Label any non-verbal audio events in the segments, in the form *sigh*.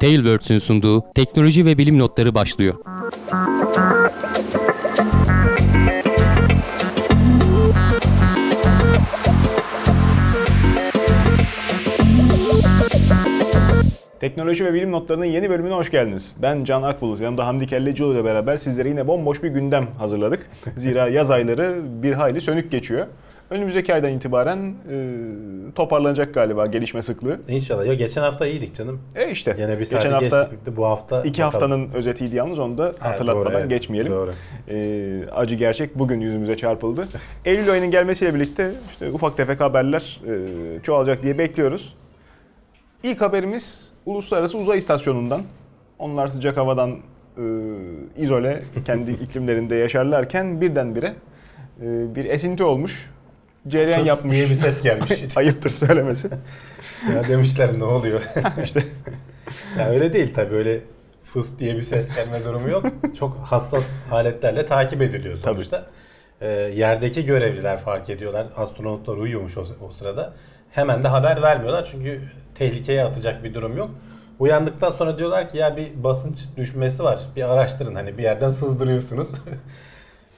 Tailwords'ün sunduğu teknoloji ve bilim notları başlıyor. Teknoloji ve bilim notlarının yeni bölümüne hoş geldiniz. Ben Can Akbulut. Yanımda Hamdi Kellecioğlu ile beraber sizlere yine bomboş bir gündem hazırladık. Zira yaz ayları bir hayli sönük geçiyor. Önümüzdeki aydan itibaren e, toparlanacak galiba gelişme sıklığı. İnşallah. Ya geçen hafta iyiydik canım. E işte. Gene bir geçen hafta geçtik. Bu hafta iki bakalım. haftanın özetiydi yalnız onu da hatırlatmadan doğru, evet. geçmeyelim. Doğru. E, acı gerçek bugün yüzümüze çarpıldı. *laughs* Eylül ayının gelmesiyle birlikte işte ufak tefek haberler e, çoğalacak diye bekliyoruz. İlk haberimiz Uluslararası Uzay İstasyonu'ndan. Onlar sıcak havadan e, izole kendi *laughs* iklimlerinde yaşarlarken birdenbire e, bir esinti olmuş. Cereyan Fıs yapmış. diye bir ses gelmiş. *laughs* Ayıptır söylemesi. ya demişler ne oluyor? *laughs* işte ya öyle değil tabii öyle fıs diye bir ses gelme durumu yok. Çok hassas aletlerle takip ediliyor sonuçta. Ee, yerdeki görevliler fark ediyorlar. Astronotlar uyuyormuş o, o sırada. Hemen de haber vermiyorlar çünkü tehlikeye atacak bir durum yok. Uyandıktan sonra diyorlar ki ya bir basınç düşmesi var. Bir araştırın hani bir yerden sızdırıyorsunuz. *laughs*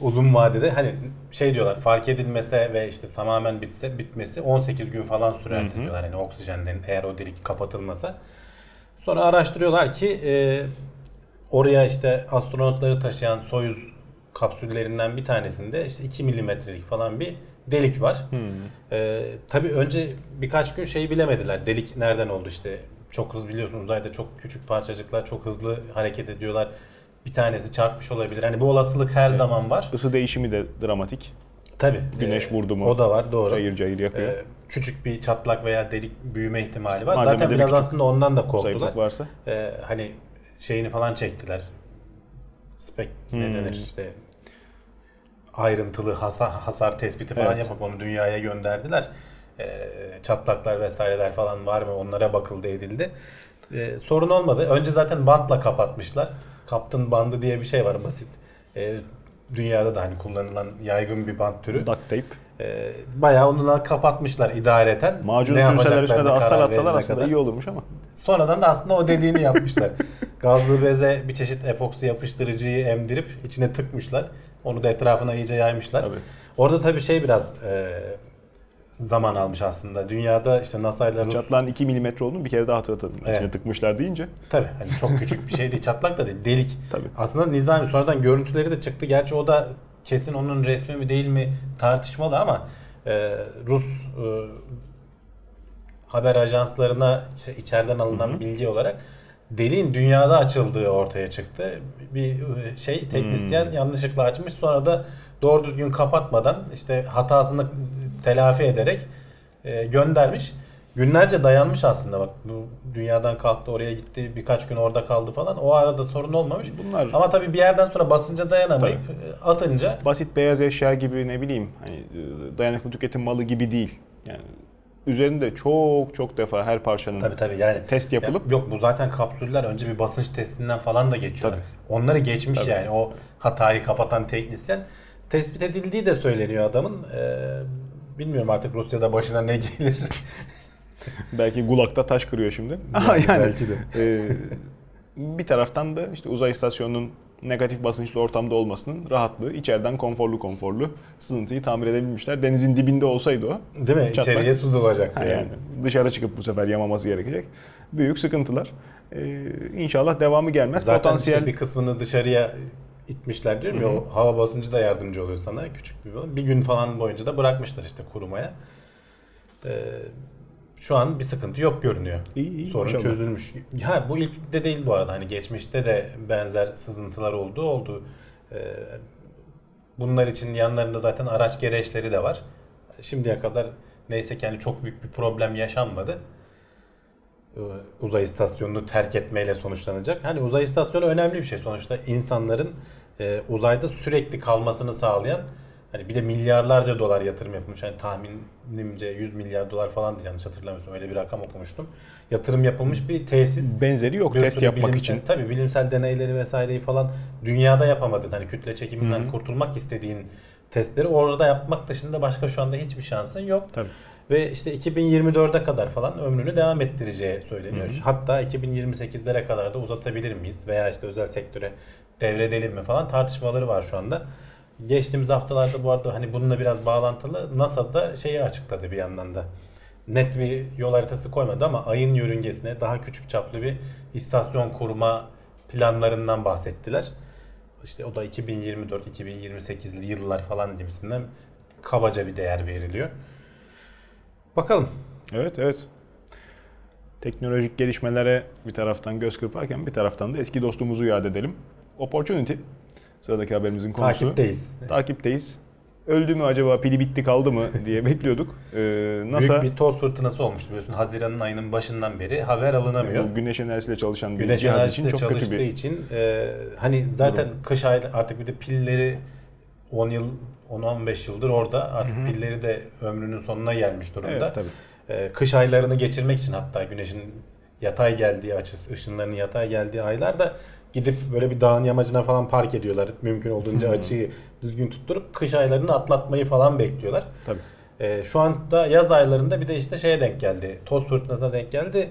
Uzun vadede hani şey diyorlar fark edilmese ve işte tamamen bitse bitmesi 18 gün falan sürer diyorlar hani oksijenden eğer o delik kapatılmasa. Sonra araştırıyorlar ki e, oraya işte astronotları taşıyan Soyuz kapsüllerinden bir tanesinde işte 2 milimetrelik falan bir delik var. E, tabii önce birkaç gün şeyi bilemediler. Delik nereden oldu işte. Çok hızlı biliyorsunuz uzayda çok küçük parçacıklar çok hızlı hareket ediyorlar. Bir tanesi çarpmış olabilir. Hani bu olasılık her zaman var. ısı değişimi de dramatik. Tabii. Güneş e, vurdu mu? O da var doğru. Cayır cayır yakıyor. E, küçük bir çatlak veya delik büyüme ihtimali var. Malzemede Zaten bir biraz küçük aslında ondan da korktular. Zayıflık varsa. Ee, hani şeyini falan çektiler. Spek ne Hmm. denir işte ayrıntılı hasar, hasar tespiti falan Evet. yapıp onu dünyaya gönderdiler. Ee, çatlaklar vesaireler falan var mı onlara bakıldı edildi. Ee, sorun olmadı. Önce zaten bantla kapatmışlar. Kaptın bandı diye bir şey var basit. Ee, dünyada da hani kullanılan yaygın bir bant türü. Duct tape. Ee, bayağı onunla kapatmışlar idareten. Macun sürseler üstüne de astar atsalar aslında kadar. iyi olurmuş ama. Sonradan da aslında o dediğini yapmışlar. *laughs* Gazlı beze bir çeşit epoksi yapıştırıcıyı emdirip içine tıkmışlar. Onu da etrafına iyice yaymışlar. Tabii. Orada tabii şey biraz e, zaman almış aslında. Dünyada işte NASA ile Rus... Çatlağın 2 milimetre olduğunu bir kere daha hatırlatalım. Evet. İçine tıkmışlar deyince. Tabii hani çok küçük bir şey değil. Çatlak da değil. Delik. *laughs* Tabii. Aslında nizami sonradan görüntüleri de çıktı. Gerçi o da kesin onun resmi mi değil mi tartışmalı ama e, Rus e, haber ajanslarına içe- içeriden alınan bilgi olarak deliğin dünyada açıldığı ortaya çıktı. Bir e, şey teknisyen yanlışlıkla açmış sonra da doğru düzgün kapatmadan işte hatasını telafi ederek e, göndermiş. Günlerce dayanmış aslında bak bu dünyadan kalktı oraya gitti birkaç gün orada kaldı falan o arada sorun olmamış. Bunlar Ama tabii bir yerden sonra basınca dayanamayıp e, atınca basit beyaz eşya gibi ne bileyim hani e, dayanıklı tüketim malı gibi değil. Yani üzerinde çok çok defa her parçanın tabii tabii yani test yapılıp Ya yok bu zaten kapsüller önce bir basınç testinden falan da geçiyorlar. Tabii. Onları geçmiş Tabii. yani o hatayı kapatan teknisyen tespit edildiği de söyleniyor adamın. Ee, bilmiyorum artık Rusya'da başına ne gelir. *laughs* belki gulakta taş kırıyor şimdi. Ama *laughs* Yani yani belki de. e, bir taraftan da işte uzay istasyonunun negatif basınçlı ortamda olmasının rahatlığı, içeriden konforlu konforlu sızıntıyı tamir edebilmişler. Denizin dibinde olsaydı o Değil mi? Çatlak. İçeriye su dolacaktı yani. yani dışarı çıkıp bu sefer yamaması gerekecek. Büyük sıkıntılar. Ee, inşallah devamı gelmez. Zaten Potansiyel işte bir kısmını dışarıya itmişler diyorum ya o hava basıncı da yardımcı oluyor sana küçük bir. Bir gün falan boyunca da bırakmışlar işte kurumaya. Ee, şu an bir sıkıntı yok görünüyor. İyi, iyi, Sorun maşallah. çözülmüş. Ha bu ilk de değil bu arada. Hani geçmişte de benzer sızıntılar oldu oldu. Ee, bunlar için yanlarında zaten araç gereçleri de var. Şimdiye kadar neyse ki hani çok büyük bir problem yaşanmadı. Ee, uzay istasyonunu terk etmeyle sonuçlanacak. Hani uzay istasyonu önemli bir şey sonuçta insanların e, uzayda sürekli kalmasını sağlayan hani bir de milyarlarca dolar yatırım yapılmış. Yani tahminimce 100 milyar dolar falan yanlış hatırlamıyorsam öyle bir rakam okumuştum. Yatırım yapılmış bir tesis. benzeri yok Bir test yapmak bilimsel- için. Tabii bilimsel deneyleri vesaireyi falan dünyada yapamadın. Hani kütle çekiminden Hı hı. kurtulmak istediğin testleri orada yapmak dışında başka şu anda hiçbir şansın yok. Tabii. Ve işte 2024'e kadar falan ömrünü devam ettireceği söyleniyor. Hatta 2028'lere kadar da uzatabilir miyiz veya işte özel sektöre devredelim mi falan tartışmaları var şu anda. Geçtiğimiz haftalarda bu arada hani bununla biraz bağlantılı NASA da şeyi açıkladı bir yandan da. Net bir yol haritası koymadı ama ayın yörüngesine daha küçük çaplı bir istasyon kurma planlarından bahsettiler. İşte o da 2024-2028'li yıllar falan gibisinden kabaca bir değer veriliyor. Bakalım. Evet evet. Teknolojik gelişmelere bir taraftan göz kırparken bir taraftan da eski dostumuzu yad edelim. Opportunity. Sıradaki haberimizin konusu. Takipteyiz. Takipteyiz. Öldü mü acaba pili bitti kaldı mı diye *laughs* bekliyorduk. Ee, NASA Büyük bir toz fırtınası olmuştu biliyorsun. Haziran'ın ayının başından beri haber alınamıyor. bu güneş enerjisiyle çalışan bir Güneş cihaz için çok kötü çalıştığı bir için e, hani zaten kış ayı artık bir de pilleri 10 yıl 10-15 yıldır orada artık pilleri de ömrünün sonuna gelmiş durumda. Evet tabii. E, kış aylarını geçirmek için hatta güneşin yatay geldiği açısı, ışınlarının yatay geldiği aylarda gidip böyle bir dağın yamacına falan park ediyorlar. Mümkün olduğunca açıyı düzgün tutturup kış aylarını atlatmayı falan bekliyorlar. Tabii. E, şu anda yaz aylarında bir de işte şeye denk geldi. Toz fırtınasına denk geldi.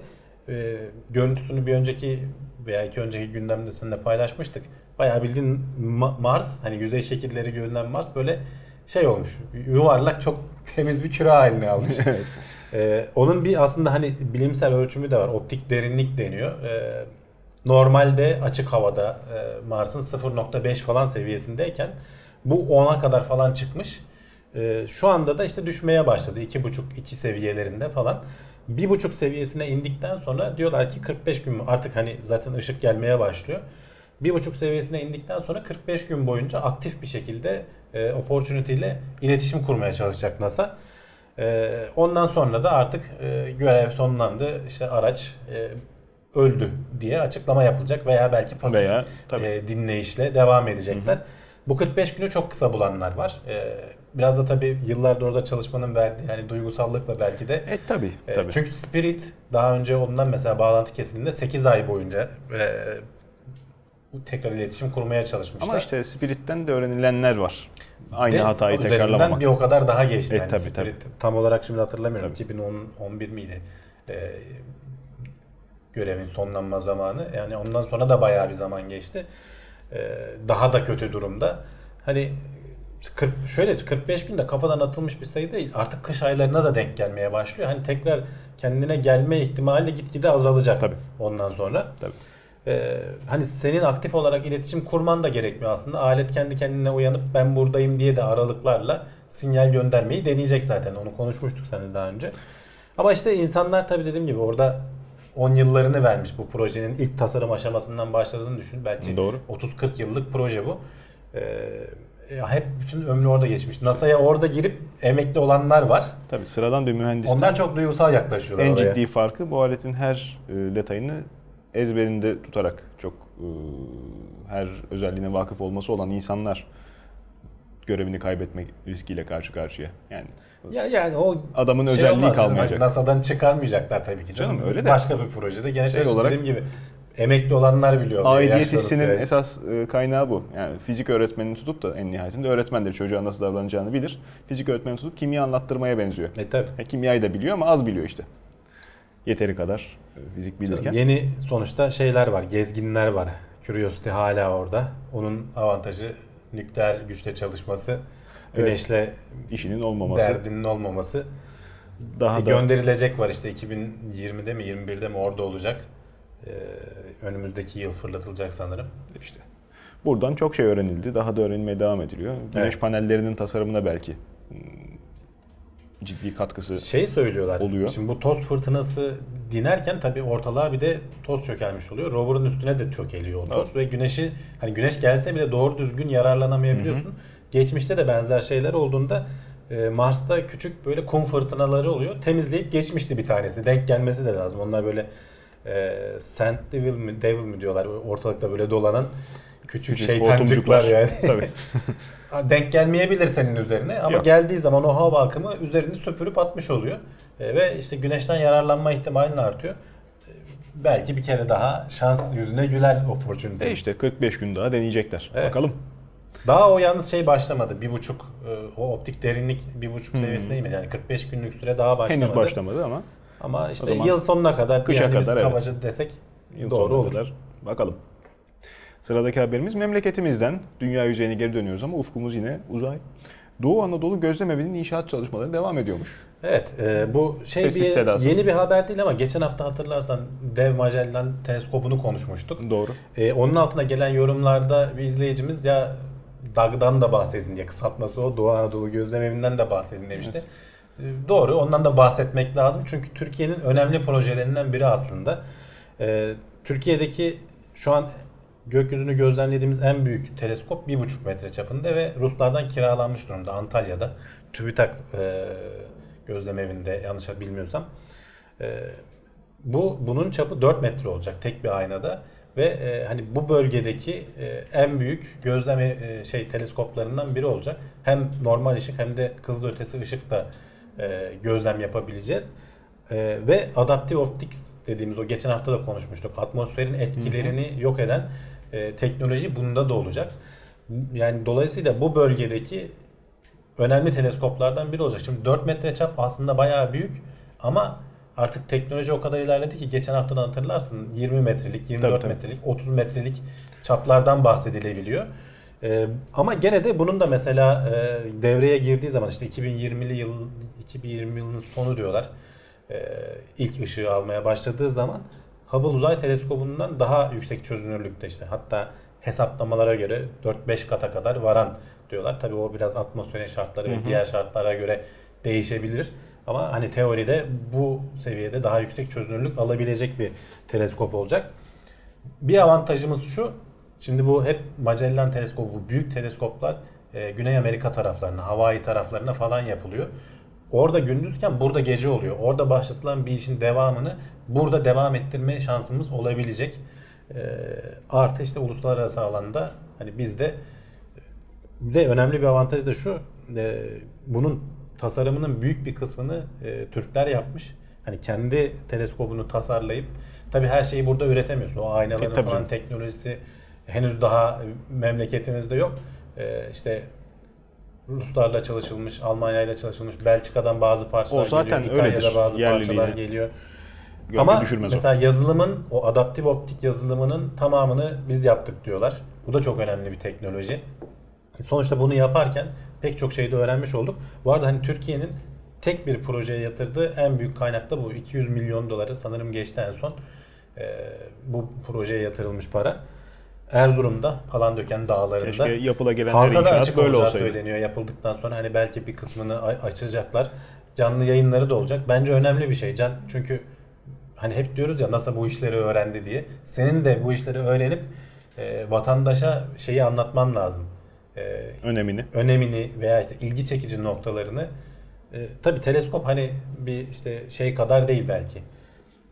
E, görüntüsünü bir önceki veya iki önceki gündemde seninle paylaşmıştık. Bayağı bildiğin Ma- Mars hani yüzey şekilleri görünen Mars böyle şey olmuş. Yuvarlak çok *laughs* temiz bir küre haline almış. *laughs* Evet. Ee, onun bir aslında hani bilimsel ölçümü de var. Optik derinlik deniyor. Ee, normalde açık havada e, Mars'ın 0.5 falan seviyesindeyken bu 10'a kadar falan çıkmış. Ee, şu anda da işte düşmeye başladı. 2.5-2 seviyelerinde falan. 1.5 seviyesine indikten sonra diyorlar ki 45 gün? Artık hani zaten ışık gelmeye başlıyor. 1.5 seviyesine indikten sonra 45 gün boyunca aktif bir şekilde e, Opportunity ile iletişim kurmaya çalışacak NASA. Ee, ondan sonra da artık e, görev sonlandı. İşte araç e, öldü diye açıklama yapılacak veya belki pasif Veya tabii. e, dinleyişle devam edecekler. Bu 45 günü çok kısa bulanlar var. E, biraz da tabii yıllardır orada çalışmanın verdiği yani duygusallıkla belki de E tabii. e, tabii. çünkü Spirit daha önce ondan mesela bağlantı kesildiğinde 8 ay boyunca e, tekrar iletişim kurmaya çalışmışlar. Ama işte Spirit'ten de öğrenilenler var. Aynı De- hatayı tekrarlamamak. bir o kadar daha geçti. E, yani tabii, Spirit Tam olarak şimdi hatırlamıyorum. Tabii. 2011 miydi? Ee, görevin sonlanma zamanı. Yani ondan sonra da bayağı bir zaman geçti. Ee, daha da kötü durumda. Hani 40, şöyle 45 günde kafadan atılmış bir sayı değil. Artık kış aylarına da denk gelmeye başlıyor. Hani tekrar kendine gelme ihtimali gitgide azalacak Tabii. ondan sonra. Tabii. Ee, hani senin aktif olarak iletişim kurman da gerekmiyor aslında. Alet kendi kendine uyanıp ben buradayım diye de aralıklarla sinyal göndermeyi deneyecek zaten. Onu konuşmuştuk seninle daha önce. Ama işte insanlar tabii dediğim gibi orada 10 yıllarını vermiş bu projenin ilk tasarım aşamasından başladığını düşün. Belki Doğru. 30-40 yıllık proje bu. Ee, hep bütün ömrü orada geçmiş. NASA'ya orada girip emekli olanlar var. Tabii sıradan bir mühendisten Onlar çok duygusal yaklaşıyorlar en oraya. ciddi farkı bu aletin her e, detayını ezberinde tutarak çok e, her özelliğine vakıf olması olan insanlar görevini kaybetmek riskiyle karşı karşıya. Yani Ya yani o adamın şey özelliği olmaz kalmayacak. NASA'dan çıkarmayacaklar tabii ki canım. Canım, öyle de. Başka bir projede. Gene Şey olarak- dediğim gibi emekli olanlar biliyor. Aidiyet hissinin evet. esas e, kaynağı bu. Yani fizik öğretmenini tutup da en nihayetinde öğretmendir çocuğa nasıl davranacağını bilir. Fizik öğretmeni tutup kimya anlattırmaya benziyor. E tabii. Ya, kimyayı da biliyor ama az biliyor işte. Yeteri kadar e, fizik bilirken. Yeni sonuçta şeyler var. Gezginler var. Curiosity hala orada. Onun avantajı nükleer güçle çalışması. Güneşle işinin olmaması. derdinin olmaması. Daha E, da gönderilecek var işte 2020'de mi 21'de mi orada olacak. Ee, önümüzdeki yıl fırlatılacak sanırım. işte. Buradan çok şey öğrenildi. Daha da öğrenilmeye devam ediliyor. Güneş Evet. panellerinin tasarımına belki hmm, ciddi katkısı Şey söylüyorlar. Oluyor. Şimdi bu toz fırtınası dinerken tabii ortalığa bir de toz çökelmiş oluyor. Rover'ın üstüne de çökeliyor o toz Evet. ve güneşi hani güneş gelse bile doğru düzgün yararlanamayabiliyorsun. Geçmişte de benzer şeyler olduğunda e, Mars'ta küçük böyle kum fırtınaları oluyor. Temizleyip geçmişti bir tanesi. Denk gelmesi de lazım. Onlar böyle e, Saint Devil mi, Devil mi diyorlar ortalıkta böyle dolanan küçük, Küçük şeytancıklar yani. Tabii. *laughs* denk gelmeyebilir senin üzerine ama Yok. geldiği zaman o hava akımı üzerini süpürüp atmış oluyor. E, ve işte güneşten yararlanma ihtimalin artıyor. E, belki bir kere daha şans yüzüne güler opportunity. E işte 45 gün daha deneyecekler. Evet. Bakalım. Daha o yalnız şey başlamadı. Bir buçuk e, o optik derinlik bir buçuk seviyesine inmedi. Yani 45 günlük süre daha başlamadı. Henüz başlamadı ama Ama işte yıl sonuna kadar kışa yani kadar, evet. desek yıl doğru olur. kadar bakalım. Sıradaki haberimiz memleketimizden. Dünya yüzeyine geri dönüyoruz ama ufkumuz yine uzay. Doğu Anadolu Gözlemevi'nin inşaat çalışmaları devam ediyormuş. Evet, e, bu şey Sessiz bir sedasız. yeni bir haber değil ama geçen hafta hatırlarsan Dev Magellan teleskopunu konuşmuştuk. Doğru. E, onun altına gelen yorumlarda bir izleyicimiz ya DAG'dan da bahsedin diye kısaltması o Doğu Anadolu Gözlemevi'nden de bahsedin demişti. E, doğru, ondan da bahsetmek lazım çünkü Türkiye'nin önemli projelerinden biri aslında. E, Türkiye'deki şu an gökyüzünü gözlemlediğimiz en büyük teleskop 1,5 metre çapında ve Ruslardan kiralanmış durumda Antalya'da. TÜBİTAK e, gözlemevinde yanlış bilmiyorsam. E, bu bunun çapı 4 metre olacak tek bir aynada ve e, hani bu bölgedeki e, en büyük gözleme e, şey teleskoplarından biri olacak. Hem normal ışık hem de kızılötesi ışıkla e, gözlem yapabileceğiz. E, ve adaptif optics dediğimiz o geçen hafta da konuşmuştuk. Atmosferin etkilerini yok eden e, teknoloji bunda da olacak. Yani dolayısıyla bu bölgedeki önemli teleskoplardan biri olacak. Şimdi 4 metre çap aslında bayağı büyük ama artık teknoloji o kadar ilerledi ki geçen haftadan hatırlarsın 20 metrelik, 24 Tabii, tabii. metrelik, 30 metrelik çaplardan bahsedilebiliyor. Ee, ama gene de bunun da mesela e, devreye girdiği zaman işte 2020'li yıl 2020 yılının sonu diyorlar. Ee, ilk ışığı almaya başladığı zaman Hubble Uzay Teleskobu'ndan daha yüksek çözünürlükte işte hatta hesaplamalara göre 4-5 kata kadar varan diyorlar. Tabii o biraz atmosferin şartları ve diğer şartlara göre değişebilir. Ama hani teoride bu seviyede daha yüksek çözünürlük alabilecek bir teleskop olacak. Bir avantajımız şu. Şimdi bu hep Magellan teleskobu, bu büyük teleskoplar e, Güney Amerika taraflarına, Hawaii taraflarına falan yapılıyor. Orada gündüzken burada gece oluyor. Orada başlatılan bir işin devamını burada devam ettirme şansımız olabilecek. E, artı işte uluslararası alanda hani bizde bir de önemli bir avantaj da şu. e, bunun tasarımının büyük bir kısmını e, Türkler yapmış. Hani kendi teleskobunu tasarlayıp tabi her şeyi burada üretemiyorsun. O aynaların E, tabii falan teknolojisi henüz daha memleketimizde yok. E, işte Ruslarla çalışılmış, Almanya'yla çalışılmış, Belçika'dan bazı parçalar O zaten geliyor, İtalya'da öyledir, bazı yerliliğine. parçalar geliyor. Gölge Ama düşürmez o. mesela yazılımın, o adaptif optik yazılımının tamamını biz yaptık diyorlar. Bu da çok önemli bir teknoloji. Sonuçta bunu yaparken pek çok şeyde öğrenmiş olduk. Bu arada hani Türkiye'nin tek bir projeye yatırdığı en büyük kaynak da bu. 200 milyon doları sanırım geçti en son. Ee, bu projeye yatırılmış para. Erzurum'da Palandöken dağlarında. Keşke yapıla gelen her inşaat böyle olsaydı. söyleniyor yapıldıktan sonra hani belki bir kısmını açacaklar. Canlı yayınları da olacak. Bence önemli bir şey Can. Çünkü hani hep diyoruz ya NASA bu işleri öğrendi diye. Senin de bu işleri öğrenip e, vatandaşa şeyi anlatman lazım. E, Önemini. önemini veya işte ilgi çekici noktalarını. E, tabii teleskop hani bir işte şey kadar değil belki.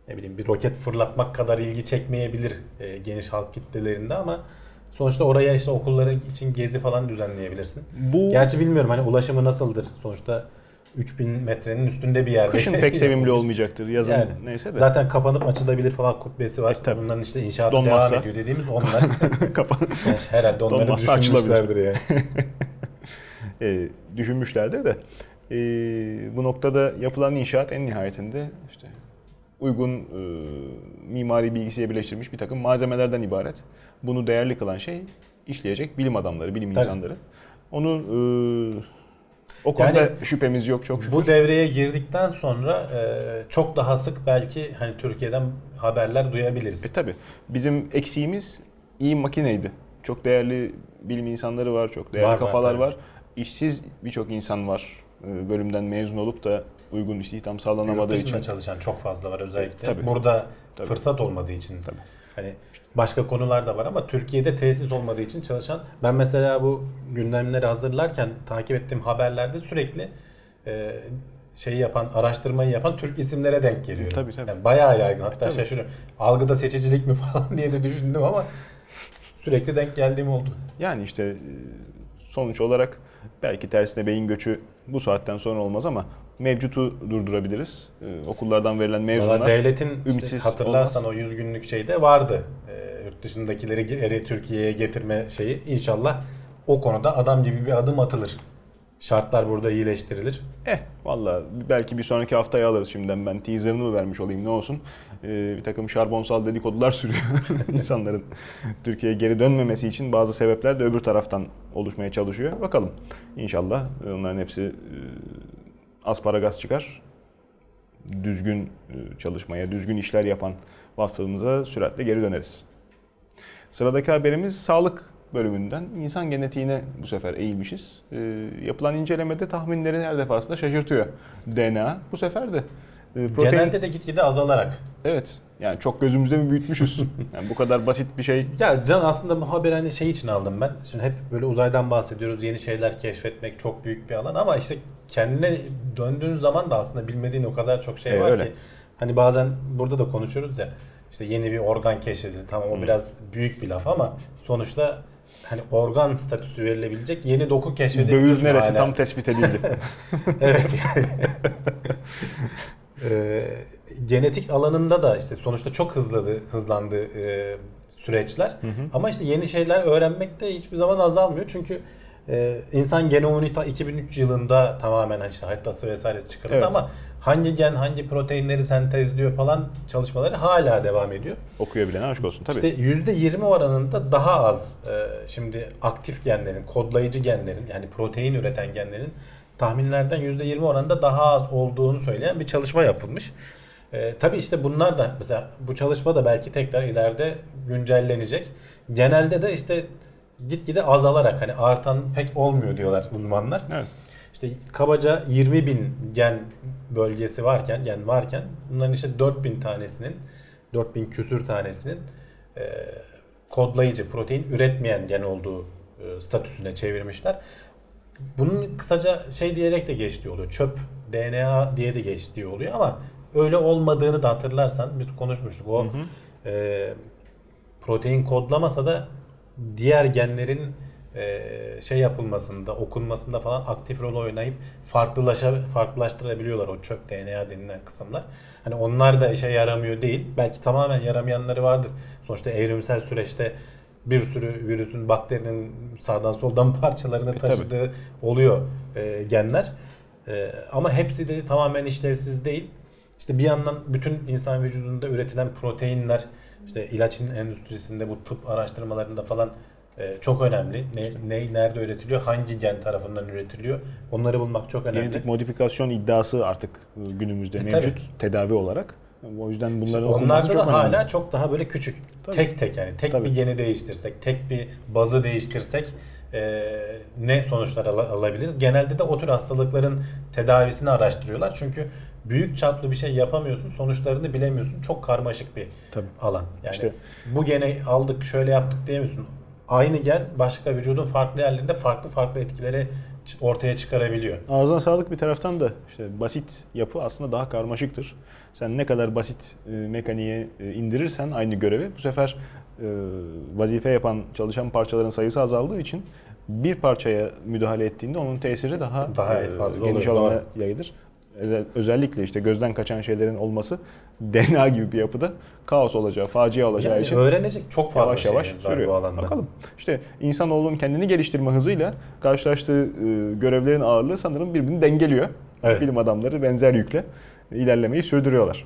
Ne bileyim bir roket fırlatmak kadar ilgi çekmeyebilir e, geniş halk kitlelerinde ama sonuçta oraya işte okulları için gezi falan düzenleyebilirsin. Bu Gerçi bilmiyorum hani ulaşımı nasıldır. Sonuçta 3000 metrenin üstünde bir yerde. kışın pek sevimli olmayacaktır. Yazın Yani. neyse de. Zaten kapanıp açılabilir falan kubbesi var. E, tabii. Bunların işte inşaatı Donmazsa. devam ediyor dediğimiz onlar. *laughs* Kapan Yani herhalde onları Donmazsa düşünmüşlerdir yani. *laughs* e, düşünmüşlerdir de e, bu noktada yapılan inşaat en nihayetinde işte uygun e, mimari bilgisiyle birleştirilmiş bir takım malzemelerden ibaret. Bunu değerli kılan şey işleyecek bilim adamları, bilim Tabii. insanları. Onu e, o konuda Yani şüphemiz yok çok şükür. Bu devreye girdikten sonra e, çok daha sık belki hani Türkiye'den haberler duyabiliriz. E tabi bizim eksiğimiz iyi makineydi. Çok değerli bilim insanları var, çok değerli Var, var, kafalar tabii. var. İşsiz birçok insan var. E, Bölümden mezun olup da uygun istihdam sağlanamadığı Yurt için. çalışan çok fazla var özellikle. Tabii. Burada Tabii. fırsat olmadığı için. Tabii. Hani başka konular da var ama Türkiye'de tesis olmadığı için çalışan ben mesela bu gündemleri hazırlarken takip ettiğim haberlerde sürekli e, şeyi yapan, araştırmayı yapan Türk isimlere denk geliyorum. Tabii, tabii. Yani bayağı yaygın. Hatta tabii. şaşırıyorum. Algıda seçicilik mi *laughs* falan diye de düşündüm ama sürekli denk geldiğim oldu. Yani işte e, sonuç olarak belki tersine beyin göçü bu saatten sonra olmaz ama mevcutu durdurabiliriz. E, Okullardan verilen mezunlar. Valla devletin işte ümitsiz hatırlarsan o 100 günlük şeyde vardı. Ee, yurt dışındakileri eri Türkiye'ye getirme şeyi. İnşallah o konuda adam gibi bir adım atılır. Şartlar burada iyileştirilir. Eh valla belki bir sonraki haftaya alırız şimdiden ben teaserını vermiş olayım ne olsun. Ee, bir takım şarbonsal dedikodular *laughs* sürüyor insanların Türkiye'ye geri dönmemesi için bazı sebepler de öbür taraftan oluşmaya çalışıyor. Bakalım inşallah onların hepsi e, asparagas çıkar. Düzgün e, çalışmaya, düzgün işler yapan vakfımıza süratle geri döneriz. Sıradaki haberimiz sağlık bölümünden insan genetiğine bu sefer eğilmişiz. Ee, yapılan incelemede tahminleri her defasında şaşırtıyor. DNA bu sefer de e, protein... Genelde de gitgide azalarak. Evet. Yani çok gözümüzde mi büyütmüşüz? *laughs* Yani bu kadar basit bir şey. Ya Can aslında bu haberi hani şey için aldım ben. Şimdi hep böyle uzaydan bahsediyoruz. Yeni şeyler keşfetmek çok büyük bir alan ama işte kendine döndüğün zaman da aslında bilmediğin o kadar çok şey Evet, var öyle. ki. Hani bazen burada da konuşuyoruz ya. İşte yeni bir organ keşfedildi. Tamam o Hı. biraz büyük bir laf ama sonuçta hani organ statüsü verilebilecek yeni doku keşfedildi. Böğür neresi tam tespit edildi. *laughs* *laughs* evet. Ee, genetik alanında da işte sonuçta çok hızladı, hızlandı e, süreçler. Ama işte yeni şeyler öğrenmek de hiçbir zaman azalmıyor. Çünkü e, insan genomunu ta 2003 yılında tamamen hani işte haritası vesairesi çıkarıldı Evet. ama hangi gen hangi proteinleri sentezliyor falan çalışmaları hala devam ediyor. Okuyabilene aşk olsun tabii. İşte %20 oranında daha az e, şimdi aktif genlerin, kodlayıcı genlerin yani protein üreten genlerin tahminlerden %20 oranında daha az olduğunu söyleyen bir çalışma yapılmış. E, tabii işte bunlar da mesela bu çalışma da belki tekrar ileride güncellenecek. Genelde de işte gitgide azalarak hani artan pek olmuyor diyorlar uzmanlar. evet. İşte kabaca 20 bin gen bölgesi varken, gen varken bunların işte 4000 tanesinin, 4000 küsür tanesinin e, kodlayıcı, protein üretmeyen gen olduğu e, statüsüne çevirmişler. Bunun kısaca şey diyerek de geçtiği oluyor. Çöp DNA diye de geçtiği oluyor ama öyle olmadığını da hatırlarsan biz konuşmuştuk. O e, protein kodlamasa da diğer genlerin şey yapılmasında, okunmasında falan aktif rol oynayıp farklılaşa farklılaştırabiliyorlar o çöp DNA denilen kısımlar. Hani onlar da işe yaramıyor değil. Belki tamamen yaramayanları vardır. Sonuçta evrimsel süreçte bir sürü virüsün, bakterinin sağdan soldan *laughs* parçalarını tabii. taşıdığı oluyor e, genler. E, ama hepsi de tamamen işlevsiz değil. İşte bir yandan bütün insan vücudunda üretilen proteinler işte ilaç endüstrisinde bu tıp araştırmalarında falan e, çok önemli. Ne, ne nerede üretiliyor, hangi gen tarafından üretiliyor onları bulmak çok önemli. Genetik modifikasyon iddiası artık e, günümüzde E, mevcut tabii. tedavi olarak. O yüzden İşte bunların okunması Onlarda çok da önemli. hala çok daha böyle küçük. Tabii. Tek tek yani. Tek Tabii. bir geni değiştirsek, tek bir bazı değiştirsek e, ne sonuçlar ala- alabiliriz? Genelde de o tür hastalıkların tedavisini araştırıyorlar. Çünkü büyük çaplı bir şey yapamıyorsun, sonuçlarını bilemiyorsun. Çok karmaşık bir Tabii. alan. Yani İşte- bu geni aldık, şöyle yaptık diyemiyorsun. Aynı gen başka vücudun farklı yerlerinde farklı farklı etkileri ortaya çıkarabiliyor. Ağzına sağlık bir taraftan da işte basit yapı aslında daha karmaşıktır. Sen ne kadar basit e, mekaniğe e, indirirsen aynı görevi bu sefer e, vazife yapan çalışan parçaların sayısı azaldığı için bir parçaya müdahale ettiğinde onun tesiri daha, Daha fazla geniş oluyor, alana doğru. yayılır. Özel- Özellikle işte gözden kaçan şeylerin olması DNA gibi bir yapıda kaos olacağı, facia olacağı Yani için öğrenecek çok fazla yavaş yavaş şeyimiz var sürüyor. bu alanda. Bakalım. İşte insanoğlunun kendini geliştirme hızıyla karşılaştığı e, görevlerin ağırlığı sanırım birbirini dengeliyor. Evet. Bilim adamları benzer yükle ilerlemeyi sürdürüyorlar.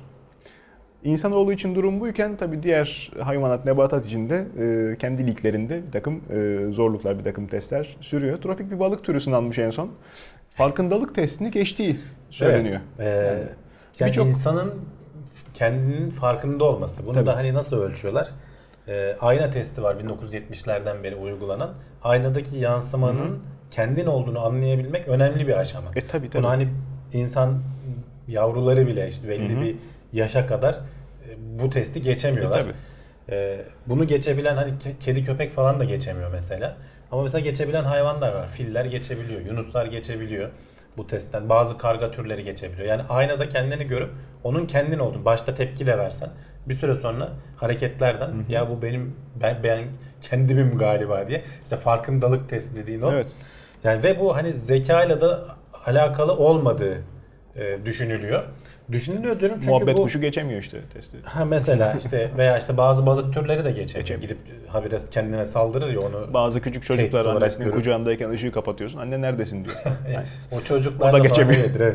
İnsanoğlu için durum buyken tabii diğer hayvanat, nebatat için de e, kendi liglerinde bir takım e, zorluklar, bir takım testler sürüyor. Tropik bir balık türü sınanmış en son. Farkındalık testini geçtiği söyleniyor. Evet. Ee, Yani yani birçok- insanın kendinin farkında olması. Bunu Tabii. da hani nasıl ölçüyorlar? Ee, ayna testi var 1970'lerden beri uygulanan. Aynadaki yansımanın kendin olduğunu anlayabilmek önemli bir aşama. E tabii tabii. Bunu hani insan yavruları bile işte belli Hı hı. bir yaşa kadar e, bu testi geçemiyorlar. E tabii. Ee, bunu geçebilen hani ke- kedi köpek falan da geçemiyor mesela. Ama mesela geçebilen hayvanlar var. Filler geçebiliyor, yunuslar geçebiliyor bu testten. Bazı karga türleri geçebiliyor. Yani aynada kendini görüp onun kendin olduğunu başta tepki de versen bir süre sonra hareketlerden ya bu benim ben, ben kendimim galiba diye işte farkındalık testi dediğin o. Evet. Yani ve bu hani zekayla da alakalı olmadığı e, düşünülüyor. Düşünülüyor diyorum çünkü Muhabbet bu kuşu geçemiyor işte testi. ha mesela işte veya işte bazı balık türleri de geçemiyor. Geçemiyor. Gidip habire kendine saldırır ya onu. Bazı küçük çocuklar Tehdit annesinin görüp- kucağındayken ışığı kapatıyorsun. Anne neredesin diyor. *laughs* Yani o çocuklar da geçemiyor. *laughs*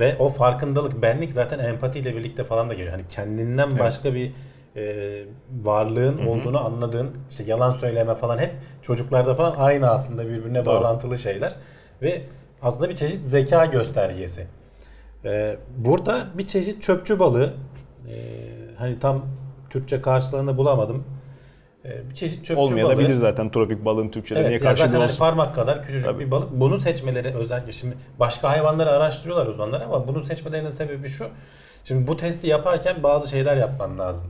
Ve o farkındalık, benlik zaten empatiyle birlikte falan da geliyor. Hani kendinden Evet. başka bir e, varlığın olduğunu anladığın, işte yalan söyleme falan hep çocuklarda falan aynı aslında birbirine Doğru. bağlantılı şeyler. Ve aslında bir çeşit zeka göstergesi. E, burada bir çeşit çöpçü balığı, e, hani tam Türkçe karşılığını bulamadım. E, bir çeşit çöpçü Olmayabilir balığı. zaten tropik balığın Türkçe'de Evet, niye ya zaten karşılığı hani olsun. parmak kadar küçücük Tabii. bir balık. Bunu seçmeleri özellikle şimdi başka hayvanları araştırıyorlar uzmanlar ama bunu seçmelerinin sebebi şu. Şimdi bu testi yaparken bazı şeyler yapman lazım.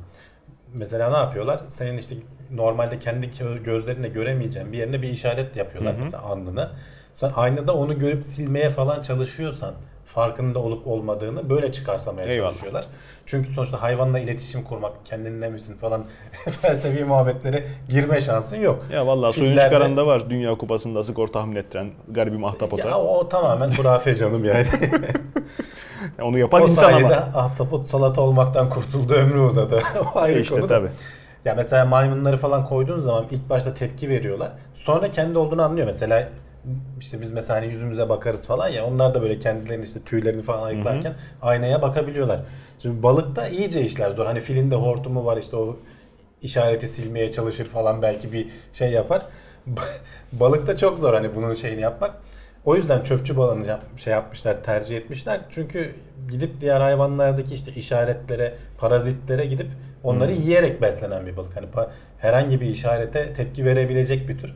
Mesela ne yapıyorlar? Senin işte normalde kendi gö- gözlerinle göremeyeceğin bir yerine bir işaret yapıyorlar Hı hı. mesela alnına. Sen aynada onu görüp silmeye falan çalışıyorsan farkında olup olmadığını böyle çıkarsamaya Eyvallah. çalışıyorlar. Çünkü sonuçta hayvanla iletişim kurmak, kendinle misin falan *laughs* felsefi muhabbetlere girme şansın yok. Ya vallahi Fillerde- çıkaran da var. Dünya kupasında skor tahmin ettiren garibim ahtapota. Ya o tamamen hurafe canım yani. *laughs* Onu yapan o insan sayede ama. ahtapot salata olmaktan kurtuldu ömrü uzadı. *laughs* o ayrı işte konu tabii. Ya mesela maymunları falan koyduğun zaman ilk başta tepki veriyorlar. Sonra kendi olduğunu anlıyor. Mesela işte biz mesela hani yüzümüze bakarız falan ya onlar da böyle kendilerini işte tüylerini falan ayıklarken aynaya bakabiliyorlar. Şimdi balıkta iyice işler zor. Hani filinde hortumu var işte o işareti silmeye çalışır falan belki bir şey yapar. *laughs* Balıkta çok zor hani bunun şeyini yapmak. O yüzden çöpçü balığını yap- şey yapmışlar, tercih etmişler. Çünkü gidip diğer hayvanlardaki işte işaretlere, parazitlere gidip onları yiyerek beslenen bir balık. Hani herhangi bir işarete tepki verebilecek bir tür.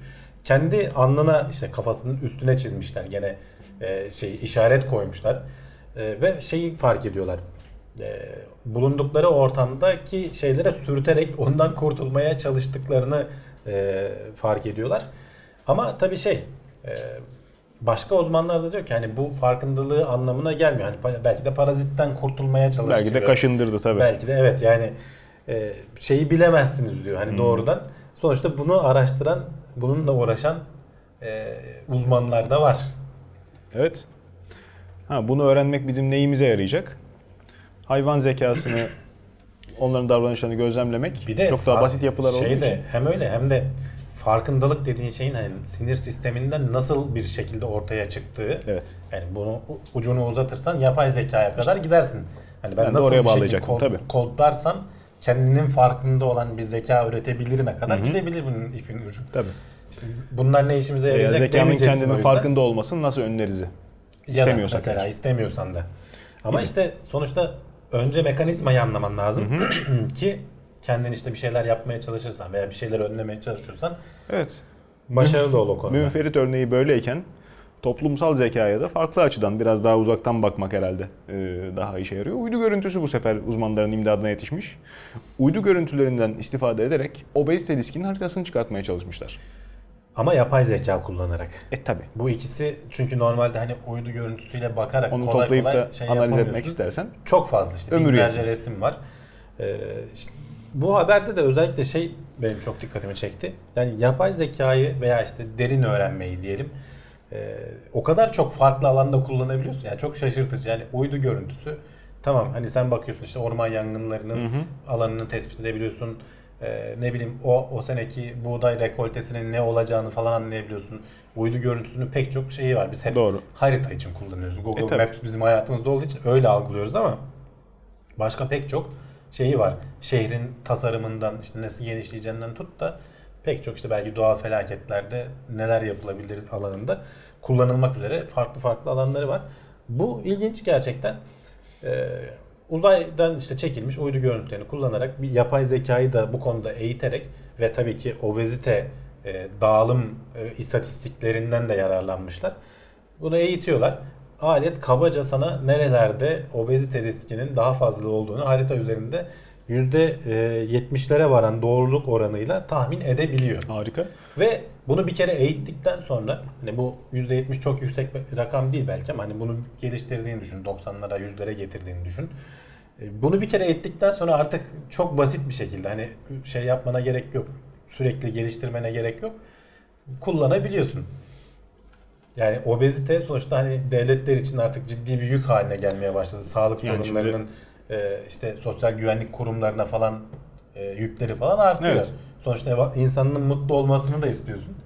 Kendi alnına işte kafasının üstüne çizmişler gene e, şey işaret koymuşlar. E, ve şeyi fark ediyorlar. E, bulundukları ortamdaki şeylere sürterek ondan kurtulmaya çalıştıklarını e, fark ediyorlar. Ama tabii şey e, başka uzmanlar da diyor ki hani bu farkındalığı anlamına gelmiyor. Hani belki de parazitten kurtulmaya çalışıyor. Belki de kaşındırdı tabii. Belki de evet yani e, şeyi bilemezsiniz diyor hani Hmm. doğrudan. Sonuçta bunu araştıran, bununla uğraşan e, uzmanlar da var. Evet. Ha, bunu öğrenmek bizim neyimize yarayacak? Hayvan zekasını, *clears throat* onların davranışlarını gözlemlemek Bir de çok daha basit yapılar olduğu şey için. de hem öyle hem de farkındalık dediğin şeyin hani sinir sisteminden nasıl bir şekilde ortaya çıktığı. Evet. Yani bunu ucunu uzatırsan yapay zekaya kadar gidersin. Hani ben, Ben de nasıl oraya bir bağlayacaktım, kod- tabii. kodlarsam kendinin farkında olan bir zeka üretebilirime kadar Hı hı. gidebilir bunun ipin ucu. Tabii. İşte bunlar ne işimize Veya yarayacak zekanın demeyeceksin o kendinin farkında olmasını nasıl önleriz? Ya da İstemiyorsak mesela eğer. istemiyorsan da. Ama Gibi. işte sonuçta önce mekanizmayı anlaman lazım *clears throat* ki kendin işte bir şeyler yapmaya çalışırsan veya bir şeyler önlemeye çalışıyorsan Evet. başarılı ol o konuda. Münferit örneği böyleyken toplumsal zekaya da farklı açıdan biraz daha uzaktan bakmak herhalde e, daha işe yarıyor. Uydu görüntüsü bu sefer uzmanların imdadına yetişmiş. Uydu görüntülerinden istifade ederek obezite riskinin haritasını çıkartmaya çalışmışlar. Ama yapay zeka kullanarak. E tabi. Bu ikisi çünkü normalde hani uydu görüntüsüyle bakarak Onu kolay toplayıp kolay da şey analiz etmek istersen Çok fazla işte Ömür binlerce yetmez. resim var. Ee, işte bu haberde de özellikle şey benim çok dikkatimi çekti. Yani yapay zekayı veya işte derin öğrenmeyi diyelim. E, o kadar çok farklı alanda kullanabiliyorsun. Yani çok şaşırtıcı. Yani uydu görüntüsü tamam hani sen bakıyorsun işte orman yangınlarının Hı hı. alanını tespit edebiliyorsun. Ee, ne bileyim o o seneki buğday rekoltesinin ne olacağını falan anlayabiliyorsun. Uydu görüntüsünün pek çok şeyi var. Biz hep Doğru. harita için kullanıyoruz. Google E, tabii. Maps bizim hayatımızda olduğu için öyle algılıyoruz ama başka pek çok şeyi var. Şehrin tasarımından işte nasıl genişleyeceğinden tut da pek çok işte belki doğal felaketlerde neler yapılabilir alanında kullanılmak üzere farklı farklı alanları var. Bu ilginç gerçekten. Ee, uzaydan işte çekilmiş uydu görüntülerini kullanarak bir yapay zekayı da bu konuda eğiterek ve tabii ki obezite e, dağılım e, istatistiklerinden de yararlanmışlar. Bunu eğitiyorlar. Alet kabaca sana nerelerde obezite riskinin daha fazla olduğunu harita üzerinde %70'lere varan doğruluk oranıyla tahmin edebiliyor. harika. Ve bunu bir kere eğittikten sonra hani bu %70 çok yüksek bir rakam değil belki ama hani bunu geliştirdiğini düşün. 90'lara 100'lere getirdiğini düşün. E, Bunu bir kere eğittikten sonra artık çok basit bir şekilde hani şey yapmana gerek yok. Sürekli geliştirmene gerek yok. Kullanabiliyorsun. Yani obezite sonuçta hani devletler için artık ciddi bir yük haline gelmeye başladı. Sağlık Yani sorunlarının e, işte sosyal güvenlik kurumlarına falan e, yükleri falan artıyor. Evet. Sonuçta insanın mutlu olmasını da istiyorsun.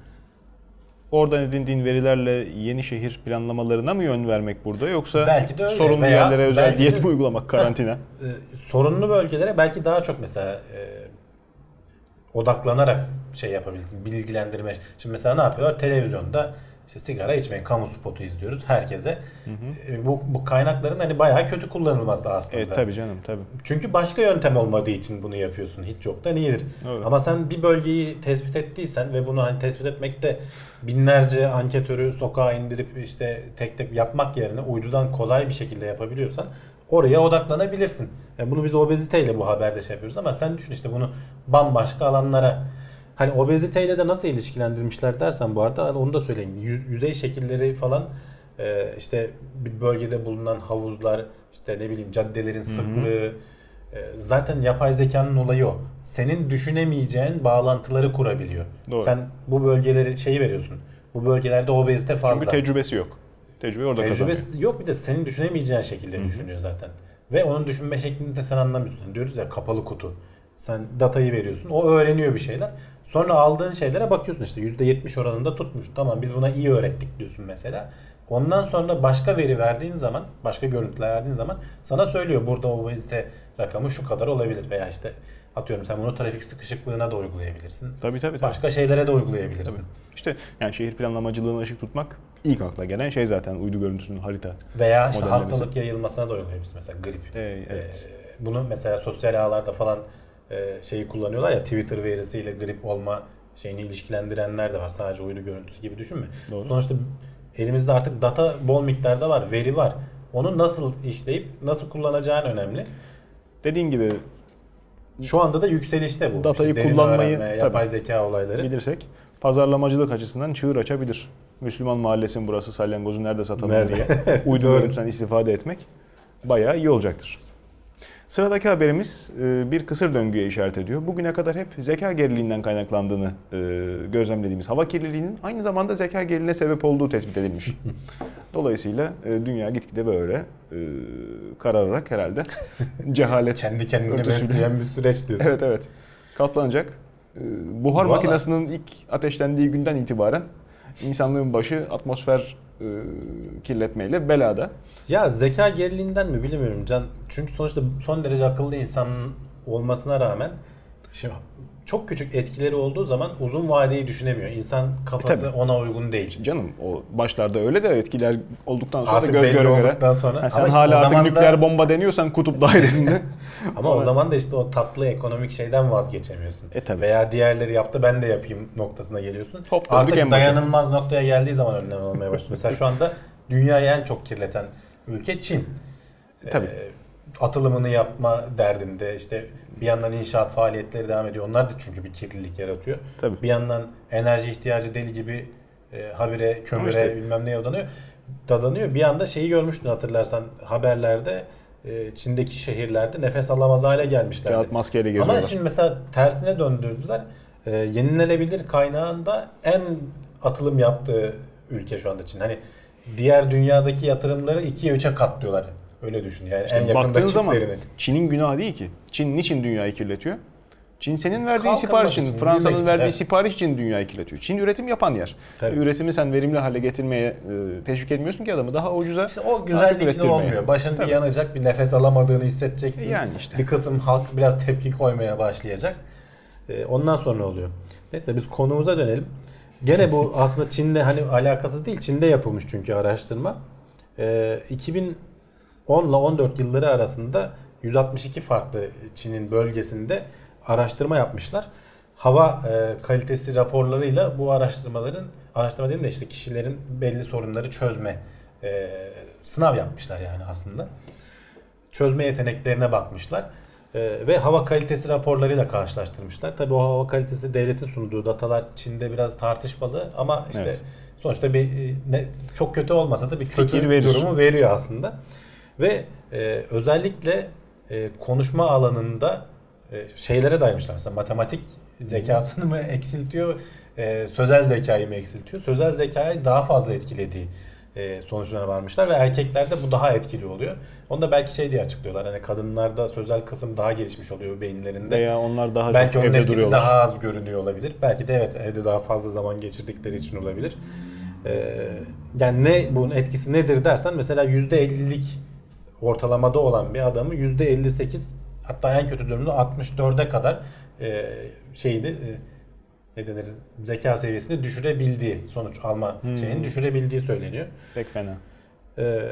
Oradan edindiğin verilerle yeni şehir planlamalarına mı yön vermek burada yoksa Belki de öyle sorunlu veya yerlere özel diyet de- mi uygulamak karantina? e, sorunlu bölgelere belki daha çok mesela e, odaklanarak şey yapabilirsin. Bilgilendirme. Şimdi mesela ne yapıyorlar? Televizyonda işte sigara içmeyin. Kamu spotu izliyoruz herkese. E, bu, bu kaynakların hani bayağı kötü kullanılması aslında. evet tabii canım tabii. Çünkü başka yöntem olmadığı için bunu yapıyorsun. Hiç yoktan iyidir. Öyle. Ama sen bir bölgeyi tespit ettiysen ve bunu hani tespit etmekte binlerce anketörü sokağa indirip işte tek tek yapmak yerine uydudan kolay bir şekilde yapabiliyorsan oraya odaklanabilirsin. Yani bunu biz obeziteyle bu haberde şey yapıyoruz ama sen düşün işte bunu bambaşka alanlara Hani obeziteyle de nasıl ilişkilendirmişler dersen bu arada onu da söyleyeyim. Yüz- yüzey şekilleri falan e, işte bir bölgede bulunan havuzlar işte ne bileyim caddelerin sıklığı e, zaten yapay zekanın olayı o. Senin düşünemeyeceğin bağlantıları kurabiliyor. Doğru. Sen bu bölgeleri şeyi veriyorsun. Bu bölgelerde obezite fazla. Çünkü tecrübesi yok. Tecrübe orada kazanıyor. Tecrübesi yok bir de senin düşünemeyeceğin şekilde düşünüyor zaten. Ve onun düşünme şeklini de sen anlamıyorsun. Diyoruz ya kapalı kutu. Sen datayı veriyorsun. O öğreniyor bir şeyler. Sonra aldığın şeylere bakıyorsun işte %70 oranında tutmuş. Tamam biz buna iyi öğrettik diyorsun mesela. Ondan sonra başka veri verdiğin zaman, başka görüntüler verdiğin zaman sana söylüyor burada obezite rakamı şu kadar olabilir veya işte atıyorum sen bunu trafik sıkışıklığına da uygulayabilirsin. Tabii tabii. tabii. Başka şeylere de uygulayabilirsin. Tabii. İşte yani şehir planlamacılığına ışık tutmak ilk akla gelen şey zaten uydu görüntüsünün harita. Veya işte hastalık yayılmasına da uygulayabilirsin. Mesela grip. Ee, evet. Ee, bunu mesela sosyal ağlarda falan e, şeyi kullanıyorlar ya Twitter verisiyle grip olma şeyini ilişkilendirenler de var. Sadece uydu görüntüsü gibi düşünme. Doğru. Sonuçta elimizde artık data bol miktarda var, veri var. Onu nasıl işleyip nasıl kullanacağın önemli. Dediğin gibi Şu anda da yükselişte bu. Datayı derin kullanmayı- öğrenme, tabii. yapay zeka olayları. bilirsek pazarlamacılık açısından çığır açabilir. Müslüman mahallesin burası salyangozu nerede satalım Nerede? diye *laughs* uydu Doğru. görüntüsünden istifade etmek bayağı iyi olacaktır. Sıradaki haberimiz e, bir kısır döngüye işaret ediyor. Bugüne kadar hep zeka geriliğinden kaynaklandığını e, gözlemlediğimiz hava kirliliğinin aynı zamanda zeka geriliğine sebep olduğu tespit edilmiş. *laughs* Dolayısıyla e, dünya gitgide böyle karararak herhalde *laughs* cehalet Kendi kendine örtüsüyle- besleyen bir süreç diyorsun. Evet evet. Katlanacak. Ee, Buhar Vallahi- makinesinin ilk ateşlendiği günden itibaren insanlığın başı atmosfer kirletmeyle belada. Ya zeka geriliğinden mi bilmiyorum Can. Çünkü sonuçta son derece akıllı insanın olmasına rağmen şimdi çok küçük etkileri olduğu zaman uzun vadeyi düşünemiyor. İnsan kafası E, tabii. ona uygun değil. Canım o başlarda öyle de etkiler olduktan sonra Artık da göz göre göre. sonra. Ha, sen işte hala artık da- nükleer bomba deniyorsan kutup dairesinde. *laughs* Ama o zaman da işte o tatlı ekonomik şeyden vazgeçemiyorsun. E tabii. Veya diğerleri yaptı ben de yapayım noktasına geliyorsun. Döndük Artık dayanılmaz noktaya geldiği zaman önlem almaya başlıyor. Mesela şu anda dünyayı en çok kirleten ülke Çin. Tabii. Ee, atılımını yapma derdinde işte bir yandan inşaat faaliyetleri devam ediyor. Onlar da çünkü bir kirlilik yaratıyor. Tabii. Bir yandan enerji ihtiyacı deli gibi e, habire, kömüre işte- bilmem neye dadanıyor. Dadanıyor. Bir anda şeyi görmüştün hatırlarsan haberlerde e, Çin'deki şehirlerde nefes alamaz hale gelmişlerdi. Kağıt maskeyle geziyorlar. Ama şimdi mesela tersine döndürdüler. E, yenilenebilir kaynağında en atılım yaptığı ülke şu anda Çin. Hani diğer dünyadaki yatırımları ikiye üçe katlıyorlar. Öyle düşün yani işte en yakında baktığın zaman Çin'in günahı değil ki. Çin niçin dünyayı kirletiyor? Çin senin verdiğin sipariş için, Fransa'nın verdiği evet. sipariş için dünyayı kirletiyor. Çin üretim yapan yer. Tabii. Üretimi sen verimli hale getirmeye e, teşvik etmiyorsun ki adamı daha ucuza. İşte o güzellikle olmuyor. Başın Tabii. bir yanacak, bir nefes alamadığını hissedeceksin. Yani işte. Bir kısım halk biraz tepki koymaya başlayacak. E, ondan sonra oluyor. Neyse biz konumuza dönelim. Gene bu *laughs* aslında Çin'le hani alakasız değil. Çin'de yapılmış çünkü araştırma. E, 2000 10 ile 14 yılları arasında 162 farklı Çin'in bölgesinde araştırma yapmışlar. Hava e, kalitesi raporlarıyla bu araştırmaların araştırma değil de işte kişilerin belli sorunları çözme e, sınav yapmışlar yani aslında. Çözme yeteneklerine bakmışlar e, ve hava kalitesi raporlarıyla karşılaştırmışlar. Tabii o hava kalitesi devletin sunduğu datalar Çin'de biraz tartışmalı ama işte evet. sonuçta bir e, ne, çok kötü olmasa da bir Fikir kötü verir. durumu veriyor aslında. Ve e, özellikle e, konuşma alanında e, şeylere daymışlar. Mesela matematik zekasını mı eksiltiyor, e, sözel zekayı mı eksiltiyor? Sözel zekayı daha fazla etkilediği e, sonuçlarına varmışlar ve erkeklerde bu daha etkili oluyor. Onu da belki şey diye açıklıyorlar. Hani kadınlarda sözel kısım daha gelişmiş oluyor beyinlerinde. Veya onlar daha belki çok onun evde etkisi daha az görünüyor olabilir. Belki de evet evde daha fazla zaman geçirdikleri için olabilir. Ee, yani ne bunun etkisi nedir dersen mesela %50'lik ortalamada olan bir adamı %58 hatta en kötü durumda 64'e kadar e, şeyini e, ne denir zeka seviyesini düşürebildiği sonuç alma Hmm. şeyini düşürebildiği söyleniyor. Pek fena. Ee,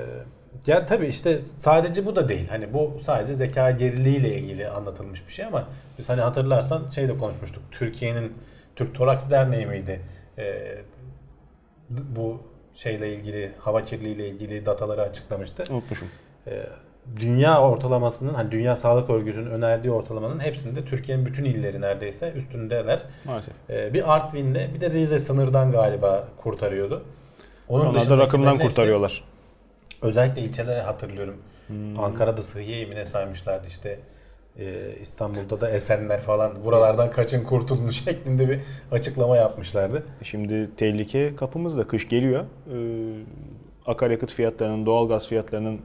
ya tabii işte sadece bu da değil. Hani bu sadece zeka geriliğiyle ilgili anlatılmış bir şey ama biz hani hatırlarsan şey de konuşmuştuk. Türkiye'nin Türk Toraks Derneği miydi? Ee, bu şeyle ilgili hava kirliliğiyle ilgili dataları açıklamıştı. Unutmuşum. Ee, dünya ortalamasının hani Dünya Sağlık Örgütü'nün önerdiği ortalamanın hepsinde Türkiye'nin bütün illeri neredeyse üstündeler. Maalesef. Ee, bir Artvin'le bir de Rize sınırdan galiba kurtarıyordu. Onun Onlar da rakımdan kurtarıyorlar. Özellikle ilçeleri hatırlıyorum. Hmm. Ankara'da Sıhhiye evine saymışlardı işte. Ee, İstanbul'da da Esenler falan buralardan kaçın kurtulun *laughs* şeklinde bir açıklama yapmışlardı. Şimdi tehlike kapımızda. Kış geliyor. Ee, akaryakıt fiyatlarının, doğalgaz fiyatlarının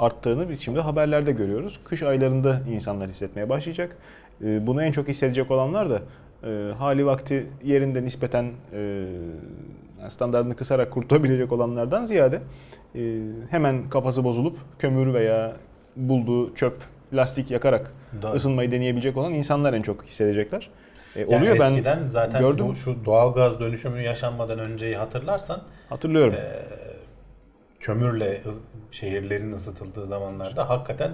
arttığını biz şimdi haberlerde görüyoruz. Kış aylarında insanlar hissetmeye başlayacak. Ee, bunu en çok hissedecek olanlar da e, hali vakti yerinde nispeten e, standartını kısarak *laughs* kurtulabilecek olanlardan ziyade e, hemen kafası bozulup kömür veya bulduğu çöp, lastik yakarak Doğru. ısınmayı deneyebilecek olan insanlar en çok hissedecekler. E, Yani oluyor ben eskiden zaten gördüm. bu, şu doğalgaz dönüşümü yaşanmadan önceyi hatırlarsan hatırlıyorum. e, kömürle şehirlerin ısıtıldığı zamanlarda hakikaten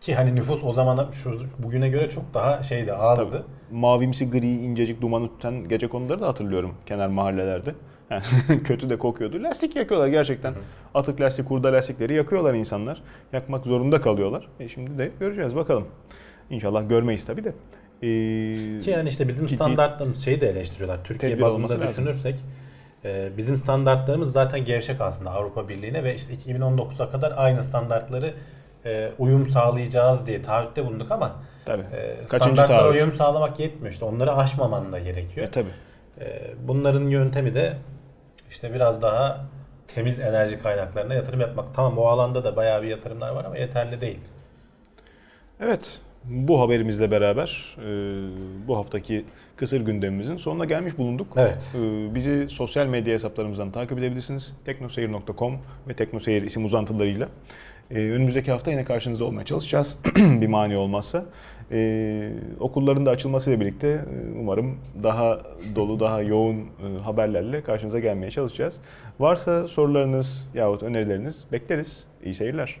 ki hani nüfus o zaman şu bugüne göre çok daha şeydi azdı. Tabii. Mavimsi gri incecik dumanı tüten gece konuları da hatırlıyorum kenar mahallelerde. *laughs* Kötü de kokuyordu. Lastik yakıyorlar gerçekten. Atık lastik, hurda lastikleri yakıyorlar insanlar. Yakmak zorunda kalıyorlar. E şimdi de göreceğiz bakalım. İnşallah görmeyiz tabii de. Ee, Ki yani işte bizim standartlarımız şeyi de eleştiriyorlar. Türkiye bazında olması lazım. Düşünürsek e, bizim standartlarımız zaten gevşek aslında Avrupa Birliği'ne ve işte 2019'a kadar aynı standartları e, uyum sağlayacağız diye taahhütte bulunduk ama tabii. e, standartlara uyum sağlamak yetmiyor. İşte onları aşmaman da gerekiyor. E, tabii. E, bunların yöntemi de işte biraz daha temiz enerji kaynaklarına yatırım yapmak. Tamam o alanda da bayağı bir yatırımlar var ama yeterli değil. Evet. Bu haberimizle beraber bu haftaki kısır gündemimizin sonuna gelmiş bulunduk. Evet. E, bizi sosyal medya hesaplarımızdan takip edebilirsiniz. teknoseyir.com ve teknoseyir isim uzantılarıyla. E, önümüzdeki hafta yine karşınızda olmaya çalışacağız. *clears throat* bir mani olmazsa. E, okulların da açılmasıyla birlikte e, umarım daha dolu, daha yoğun e, haberlerle karşınıza gelmeye çalışacağız. Varsa sorularınız yahut önerileriniz bekleriz. İyi seyirler.